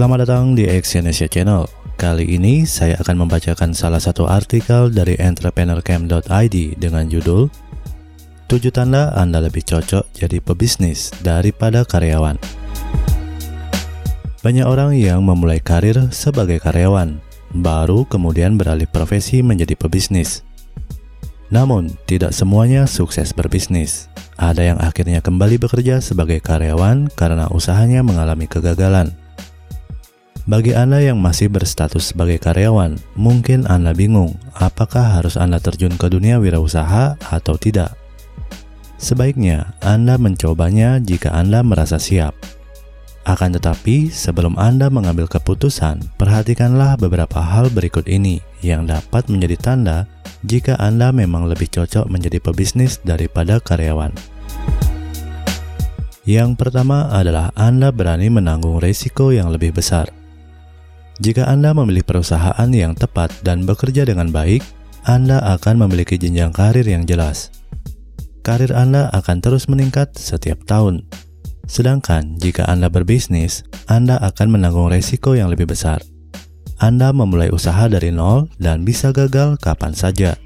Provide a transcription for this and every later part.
Selamat datang di Exyonesia Channel. Kali ini saya akan membacakan salah satu artikel dari entrepreneurcamp.id dengan judul 7 tanda Anda lebih cocok jadi pebisnis daripada karyawan. Banyak orang yang memulai karir sebagai karyawan, baru kemudian beralih profesi menjadi pebisnis. Namun, tidak semuanya sukses berbisnis. Ada yang akhirnya kembali bekerja sebagai karyawan karena usahanya mengalami kegagalan. Bagi Anda yang masih berstatus sebagai karyawan, mungkin Anda bingung apakah harus Anda terjun ke dunia wirausaha atau tidak. Sebaiknya Anda mencobanya jika Anda merasa siap. Akan tetapi, sebelum Anda mengambil keputusan, perhatikanlah beberapa hal berikut ini yang dapat menjadi tanda jika Anda memang lebih cocok menjadi pebisnis daripada karyawan. Yang pertama adalah Anda berani menanggung risiko yang lebih besar. Jika Anda memilih perusahaan yang tepat dan bekerja dengan baik, Anda akan memiliki jenjang karir yang jelas. Karir Anda akan terus meningkat setiap tahun. Sedangkan jika Anda berbisnis, Anda akan menanggung risiko yang lebih besar. Anda memulai usaha dari nol dan bisa gagal kapan saja.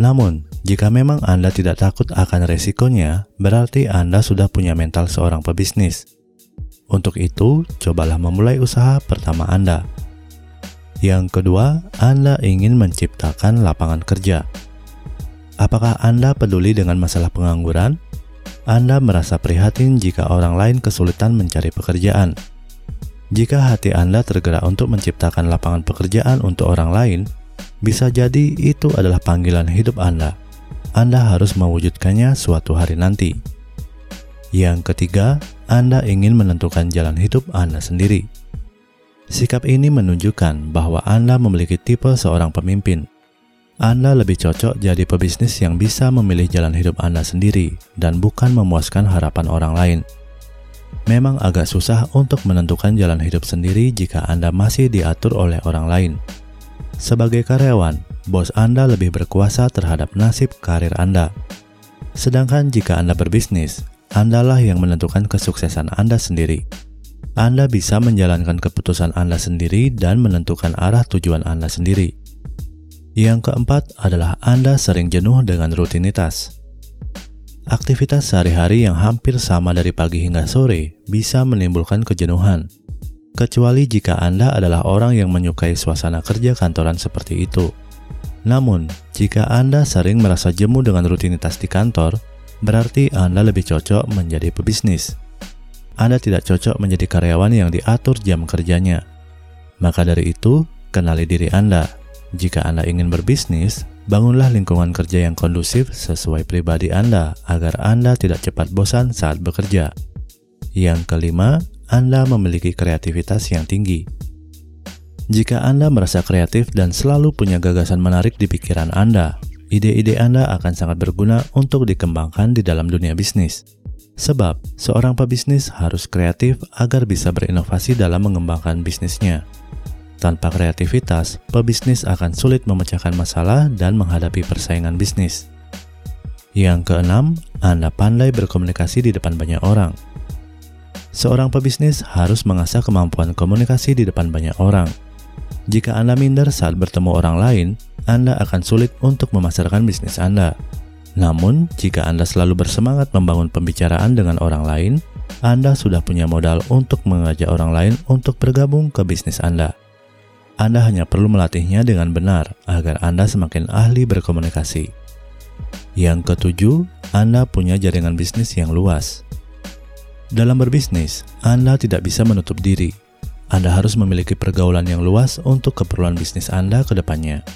Namun, jika memang Anda tidak takut akan resikonya, berarti Anda sudah punya mental seorang pebisnis. Untuk itu, cobalah memulai usaha pertama Anda. Yang kedua, Anda ingin menciptakan lapangan kerja. Apakah Anda peduli dengan masalah pengangguran? Anda merasa prihatin jika orang lain kesulitan mencari pekerjaan jika hati Anda tergerak untuk menciptakan lapangan pekerjaan untuk orang lain, bisa jadi itu adalah panggilan hidup Anda. Anda harus mewujudkannya suatu hari nanti. Yang ketiga, Anda ingin menentukan jalan hidup Anda sendiri. Sikap ini menunjukkan bahwa Anda memiliki tipe seorang pemimpin. Anda lebih cocok jadi pebisnis yang bisa memilih jalan hidup Anda sendiri dan bukan memuaskan harapan orang lain. Memang agak susah untuk menentukan jalan hidup sendiri jika Anda masih diatur oleh orang lain. Sebagai karyawan, bos Anda lebih berkuasa terhadap nasib karir Anda. Sedangkan jika Anda berbisnis, Andalah yang menentukan kesuksesan Anda sendiri. Anda bisa menjalankan keputusan Anda sendiri dan menentukan arah tujuan Anda sendiri. Yang keempat adalah Anda sering jenuh dengan rutinitas. Aktivitas sehari-hari yang hampir sama dari pagi hingga sore bisa menimbulkan kejenuhan, kecuali jika Anda adalah orang yang menyukai suasana kerja kantoran seperti itu. Namun, jika Anda sering merasa jemu dengan rutinitas di kantor, berarti Anda lebih cocok menjadi pebisnis. Anda tidak cocok menjadi karyawan yang diatur jam kerjanya. Maka dari itu, kenali diri Anda. Jika Anda ingin berbisnis, Bangunlah lingkungan kerja yang kondusif sesuai pribadi Anda agar Anda tidak cepat bosan saat bekerja. Yang kelima, Anda memiliki kreativitas yang tinggi. Jika Anda merasa kreatif dan selalu punya gagasan menarik di pikiran Anda, ide-ide Anda akan sangat berguna untuk dikembangkan di dalam dunia bisnis. Sebab, seorang pebisnis harus kreatif agar bisa berinovasi dalam mengembangkan bisnisnya. Tanpa kreativitas, pebisnis akan sulit memecahkan masalah dan menghadapi persaingan bisnis. Yang keenam, Anda pandai berkomunikasi di depan banyak orang. Seorang pebisnis harus mengasah kemampuan komunikasi di depan banyak orang. Jika Anda minder saat bertemu orang lain, Anda akan sulit untuk memasarkan bisnis Anda. Namun, jika Anda selalu bersemangat membangun pembicaraan dengan orang lain, Anda sudah punya modal untuk mengajak orang lain untuk bergabung ke bisnis Anda. Anda hanya perlu melatihnya dengan benar agar Anda semakin ahli berkomunikasi. Yang ketujuh, Anda punya jaringan bisnis yang luas. Dalam berbisnis, Anda tidak bisa menutup diri. Anda harus memiliki pergaulan yang luas untuk keperluan bisnis Anda ke depannya.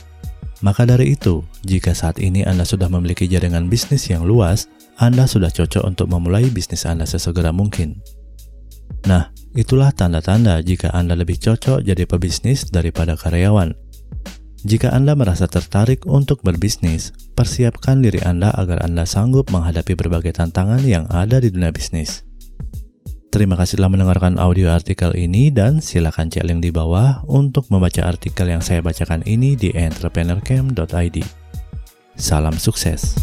Maka dari itu, jika saat ini Anda sudah memiliki jaringan bisnis yang luas, Anda sudah cocok untuk memulai bisnis Anda sesegera mungkin. Nah, itulah tanda-tanda jika Anda lebih cocok jadi pebisnis daripada karyawan. Jika Anda merasa tertarik untuk berbisnis, persiapkan diri Anda agar Anda sanggup menghadapi berbagai tantangan yang ada di dunia bisnis. Terima kasih telah mendengarkan audio artikel ini dan silakan cek link di bawah untuk membaca artikel yang saya bacakan ini di entrepreneurcamp.id. Salam sukses.